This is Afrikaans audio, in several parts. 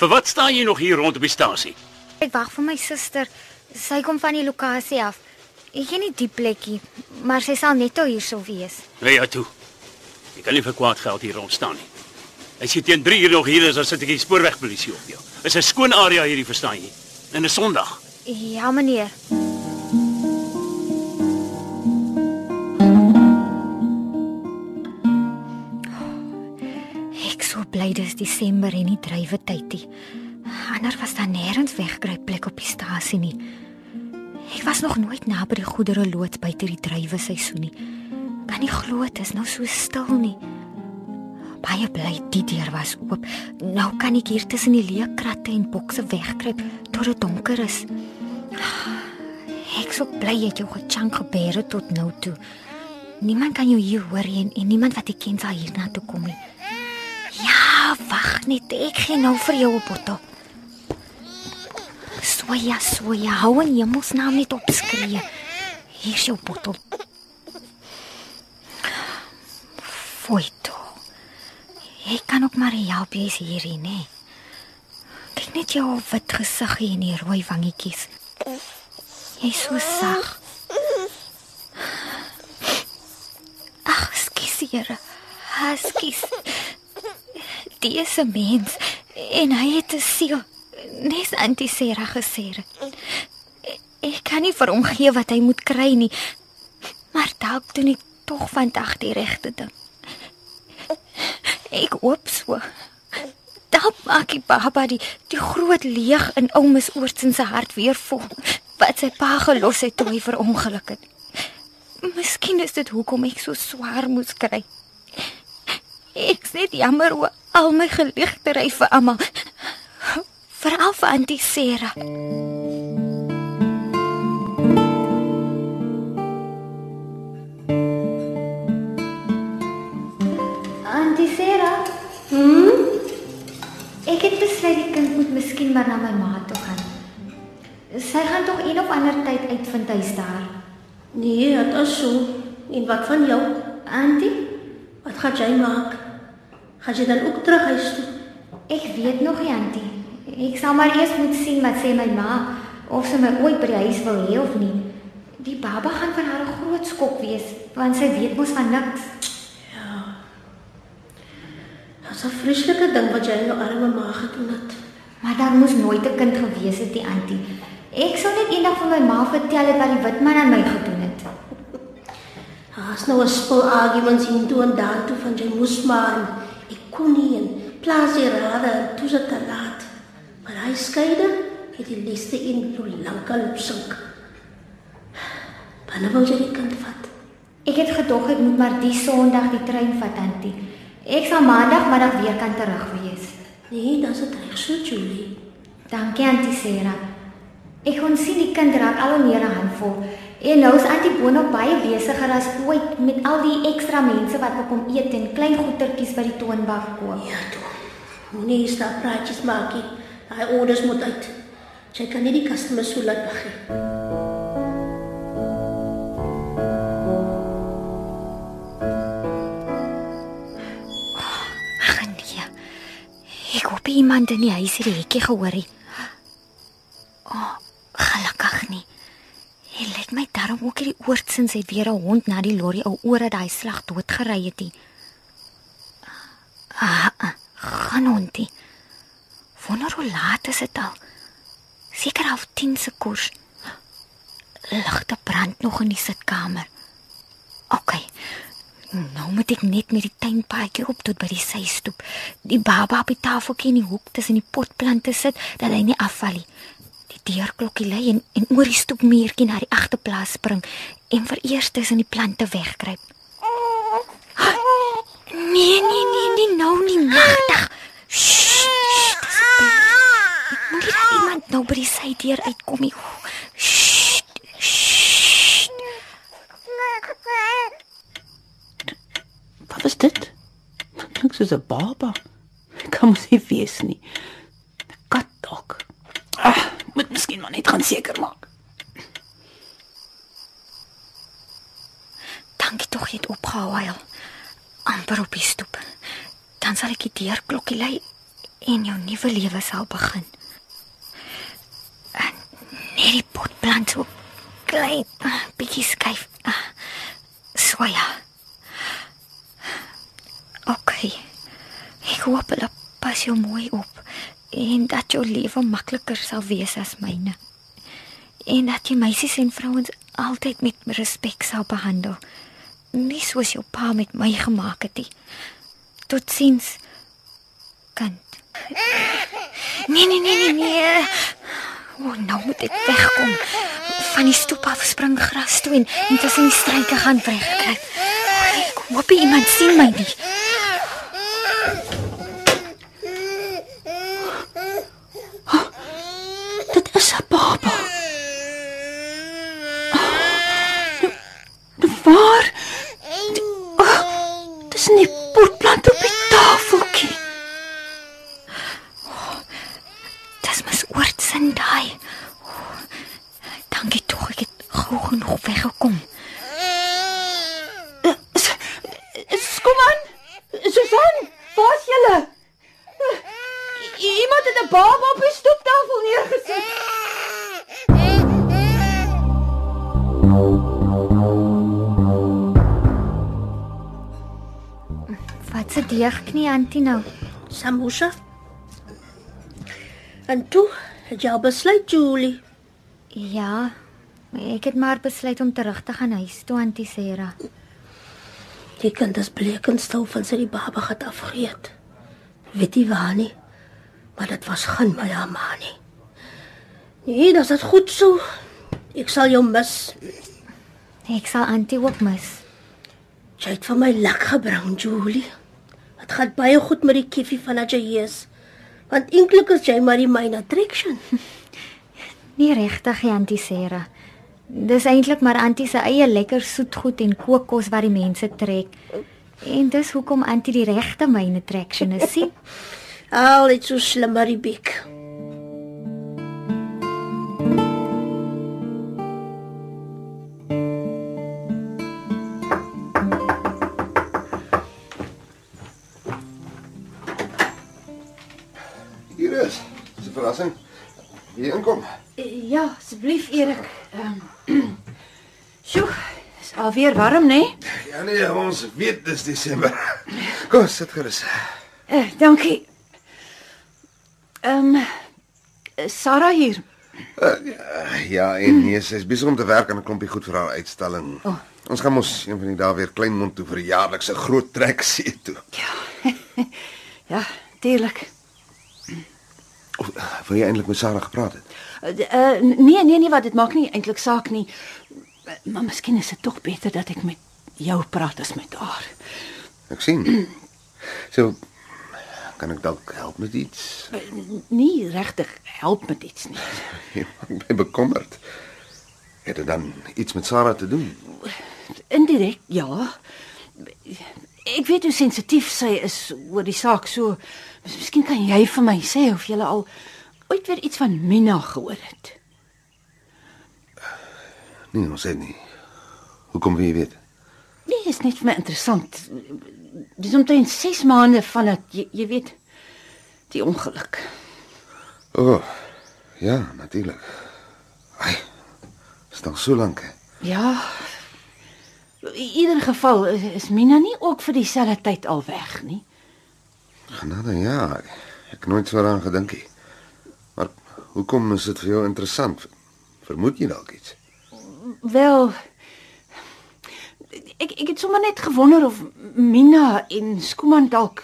Vir wat staan jy nog hier rond op die stasie? Ek wag vir my suster. Sy kom van die lokasie af. Ek ken nie die plekkie, maar sy sal net hier sou wees. Nee, ja toe. Jy kan nie vir kwaad geld hier rond staan nie. As jy teen 3 uur nog hier is, dan sit ek die spoorwegpolisie op jou. Is 'n skoon area hierdie, verstaan jy? En 'n Sondag. Ja, meneer. Ek bly dis Desember en nie drywe tyd nie. Anders was daar nêrens wegkruip plek op die stasie nie. Ek was nog nooit naby die goedere loods buite die drywe seisoen nie. Kan nie glo dit is nou so stil nie. Baie bly die deur was oop. Nou kan ek hier tussen die leë kratte en bokse wegkruip tot dit donker is. Ek so bly het jou gechunk gebeere tot nou toe. Niemand kan jou hier hoor en, en niemand wat ek ken sal hier na toe kom nie. Wag net, ek gee nou vir jou 'n bottel. Soja, soja, hou in hemelsnaam net op skree. Hier is jou bottel. Foito. Ek kan ook maar help jy's hierdie, nê. Kyk net jou wit gesiggie en die rooi wangetjies. Jy's so sag. Ag, skus Here. Haskies. Die is 'n mens en hy het 'n siel. Nes Auntie Sarah gesê. Ek kan nie vir hom gee wat hy moet kry nie. Maar dalk doen ek tog vandag die regte ding. Ek hoop so. Dalk maak die baba die die groot leeg in oumes oortsin se hart weer vol wat sy pa gelos het toe hy verongeluk het. Miskien is dit hoekom ek so swaar moes kry. Ek sê jammer oor al my geligtery vir almal. Veral vir Auntie Sarah. Auntie Sarah? Hm? Ek het besluit die kind moet miskien maar na my ma toe gaan. Sy gaan tog een of ander tyd uitvind hy's daar. Nee, dit is so. En wat van jou? Auntie, Wat gaan jy maak? Gaan jy dan ook terug huis toe? ek weet nog nie, Auntie. Ek sal maar eers moet sien wat sê my ma of sy my ooit by die huis wil hê of nie. Die baba gaan vir haar 'n groot skok wees, want sy weet mos van niks. Dis 'n vreeslike ding wat jy aan jou arme ma gedoen het. Maar daar moes nooit 'n kind gewees het, die Auntie. Ek sou net eendag vir my ma vertel het wat die wit man aan my gedoen het. Daar's nou 'n spul arguments hier toe en daar toe van jy moes maar kon nie en plaas die rade en toe se te laat. Maar hy skeide het die liste in so lankal op sink. Wanneer wou jy die kind vat? Ek het gedog ek moet maar die Sondag die trein vat, Auntie. Ek sal maandagmiddag weer kan terug wees. Nee, dan is dit reg so, Julie. Dankie, Auntie Sarah. Ek kon sien die kind raak al hoe meer 'n handvol. En nou is Auntie Bono baie besigger as ooit met al die ekstra mense wat wil kom eet en klein goedertjies by die toonbank koop. Ja, toe. Moenie hier staan praatjies maak nie. Daai orders moet uit. Jy kan nie die customers so laat wag nie. Ag nee. Ek hoop iemand in die huis het die hekkie gehoor nie. Oh. Hy let my daarom ook hierdie oortsins het weer 'n hond na die lorry ou oor dat hy slag doodgery het. nie. Ah, ah, gaan hondie. Wonder hoe laat is dit al? Seker half 10 se koers. Ligte brand nog in die sitkamer. OK. Nou moet ek net met die tuinpaadjie op tot by die systoep. Die baba op die tafeltjie in die hoek tussen die potplante sit dat hy nie afval nie. Die deurklokkie lui en, en oor die stoepmuurtjie na die agterplaas spring en vir eers tussen die plante wegkruip. Nee, nee, nee, nee, nou nie. Ek moet dat iemand nou by die sydeur uitkom nie. Wat was dit? Klink soos 'n baba. Kan mos nie wees nie. Kat dog. Ah, moet miskien maar net gaan seker maak. Dankie tog jy het opgehou huil. amper op die stoep. Dan sal ek die deurklokkie lei en jou nuwe lewe sal begin. En net die potplant so klein ah, bietjie skuif. Ah, So ja. Okay. Ek hoop hulle pas jou mooi op en dat jou lewe makliker sal wees as myne. En dat jy meisies en vrouens altyd met respek sal behandel. Nie soos jou pa met my gemaak het nie. Totsiens. Kind. Nee nee nee nee nee. O, nou moet ek wegkom. Van die stoep af spring gras toe en, en tussen die struike gaan wegkry. Ek hoop iemand sien my nie. Dit is 'n baba. Nou, nou waar? Die- oh, Dis nie potplant op die tafeltjie. Dis mos oortsin daai. Oh, Dankie tog ek het gou genoeg weggekom. Skuman, Susan, waar's julle? Iemand het 'n baba op die stoeptafel neergesit. Wat se deegknie antie nou? Samosa. En toe het jy al besluit, Julie. Ja, ek het maar besluit om terug te gaan huis toe antie Sera. Die kind is bleek en stil van sy die baba het afgeëet. Weet jy waar nie? Maar dit was geen my ma nie. Nee, dit is goed so. Ek sal jou mis. Ek sal antie ook mis. Jy het vir my lak gebring, Julie. Dit gaan baie goed met die kiffie van dat jy hier is. Want eintlik is jy maar die main attraction. Nie regtig, antie Sera. Dis eintlik maar antie se eie lekker soetgoed en kookkos wat die mense trek. En dis hoekom antie die regte main attraction is, sien? Al iets so slim maar die bek. Hier is. Dis 'n verrassing. Hier inkom. Ja, asseblief Erik. Ehm. Um, Sjoe, is alweer warm, né? Nee? Ja nee, ons weet dis Desember. Kom, sit gerus. Uh, dankie. Ehm um, Sarah hier. Uh, ja, ja, en nee, sy's besig om te werk aan 'n klompie goed vir haar uitstalling. Oh. Ons gaan mos een van die dae weer Kleinmond toe vir 'n jaarlikse groot trek see toe. Ja, tuurlik. Of wil jy eintlik met Sarah gepraat het? Uh, uh, nee, nee, nee, wat dit maak nie eintlik saak nie. Maar miskien is dit tog beter dat ek met jou praat as met haar. Ek sien. So kan ek dalk help met iets? Nie regtig help met iets nie. Maak my bekommerd. Het dit dan iets met Sarah te doen? Indirek, ja. Ek weet hoe sensitief sy is oor die saak so. Miskien kan jy vir my sê of jy al ooit weer iets van Mina gehoor het. Nee, ons het nie. Hoekom wil jy weet? Nee, is net vir my interessant. Dis omtrent 6 maande van dat jy, jy weet die ongeluk. O, oh, ja, natuurlik. Ai. Staan so lank. He. Ja. In ieder geval is, is Mina nie ook vir dieselfde tyd al weg nie. Genade, ja. Ek nooit so daaraan gedink nie. Maar hoekom is dit vir jou interessant? Vermoed jy dalk iets? Wel ek ek het sommer net gewonder of Mina en Skuman dalk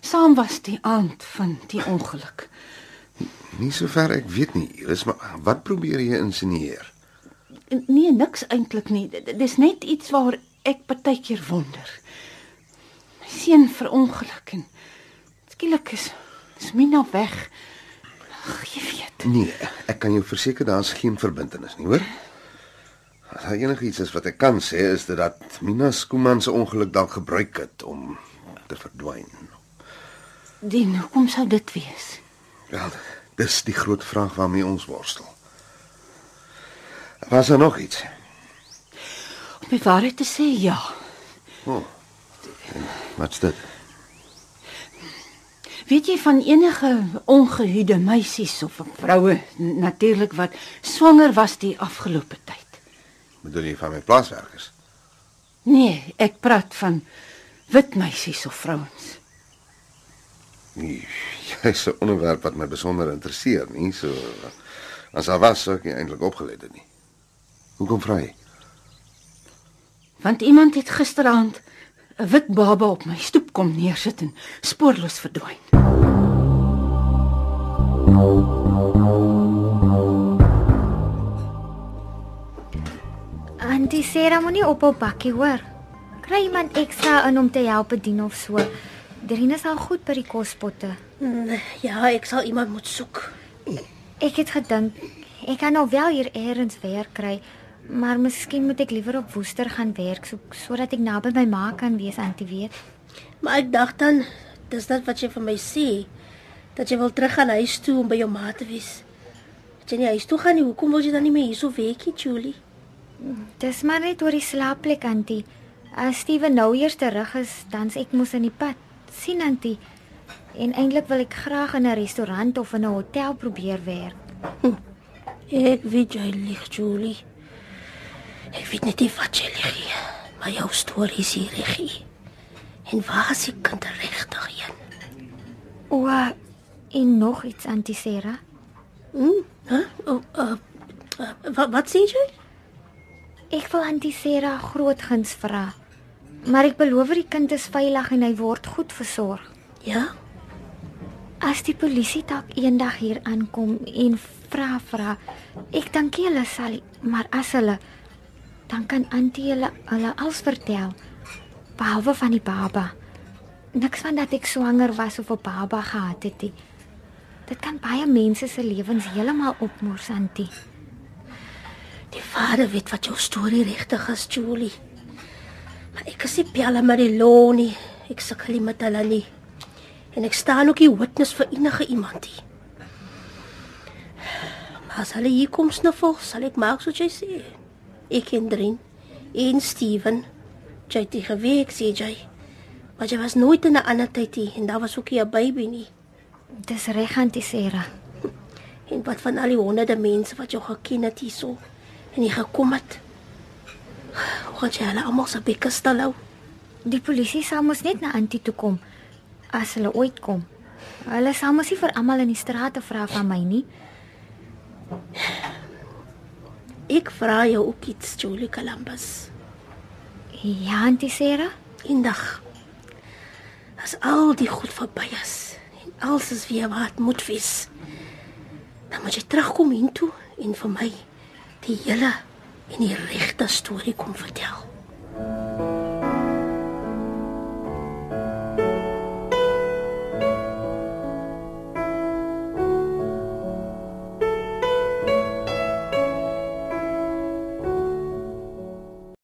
saam was die aand van die ongeluk. Nie sover ek weet nie. Dis maar wat probeer jy insinueer? Nee, niks eintlik nie. Dis net iets waar ek partykeer wonder. My seun verongeluk en skielik is is Mina weg. Ag, jy weet. Nee, ek kan jou verseker daar's geen verbintenis nie, hoor? As daar enigiets is wat ek kan sê is dit dat Mina Skuman se ongeluk dalk gebruik het om te verdwyn. Dien, hoekom sou dit wees? Wel, dis die groot vraag waarmee ons worstel. Was daar nog iets? Om die waarheid te sê, ja. Oh, wat's dit? Weet jy van enige ongehuide meisies of vroue natuurlik wat swanger was die afgelope tyd? Bedoel jy van my plaaswerkers? Nee, ek praat van wit meisies of vrouens. Nee, jy's 'n onderwerp wat my besonder interesseer, nie so as daar was sou ek nie eintlik opgelet het nie. Hoekom vra jy? Want iemand het gisteraand 'n wit baba op my stoep kom neersit en spoorloos verdwyn. Antie Sarah moenie ophou bakkie hoor. Kry iemand ekstra in om te help bedien of so. Drine sal goed by die kospotte. Mm, Ja, ek sal iemand moet soek. Ek het gedink ek kan nou wel hier eers werk kry, maar miskien moet ek liewer op Woester gaan werk soek sodat ek naby my ma kan wees, Antie weet. Maar ek dink dan dis dit wat jy vir my sê dat jy wil terug gaan huis toe om by jou ma te wees. As jy nie huis toe gaan nie, hoekom wil jy dan nie meer hierso werk nie, Julie? Dis maar net oor die slaapplek, Antie. As Steven nou eers terug is, dan's ek mos in die pad. Sien Antie. En eintlik wil ek graag in 'n restaurant of in 'n hotel probeer werk. Ek weet jy lieg, Julie. Ek weet net nie wat jy lieg nie. Maar jou storie is hier reg. En waar is die kind regtig heen? O, en nog iets, Antie Sarah. Hm? Hæ? Oh, uh, uh, wat wat sê jy? Ek wil Antie Sarah groot guns vra. Maar ek beloof die kind is veilig en hy word goed versorg. Ja? As die polisie dalk eendag hier aankom en vra vra, ek dink hulle sal, maar as hulle dan kan Antie hulle hulle alles vertel. Behalwe van die baba. Niks van dat ek swanger was of 'n baba gehad het nie. Dit kan baie mense se lewens heeltemal opmors, Antie. Die vader weet wat jou storie regtig is, Julie. Maar ek is nie pelle met die law nie. Ek sukkel nie met hulle nie. En ek staan ook nie witness vir enige iemand nie. Maar as hulle hier kom snuffel, sal ek maak soos jy sê. Ek en Drin en Steven. Jy het die geweek, sê jy. Maar jy was nooit in 'n ander tyd nie en daar was ook nie 'n baby nie. Dis reg, Antie Sarah. En wat van al die honderde mense wat jou geken het hierso en jy gekom het? Gaan jy hulle almal se bekke stil hou? Die polisie sal mos net na Antie toe kom as hulle ooit kom. Hulle sal mos nie vir almal in die strate vra van my nie. Ek vra jou ook iets, Julie Columbus. Ja, Antie Sarah. Eendag as al die goed verby is en alles is weer wat moet wees. Dan moet jy terugkom hiertoe en vir my die hele en die regte storie kom vertel.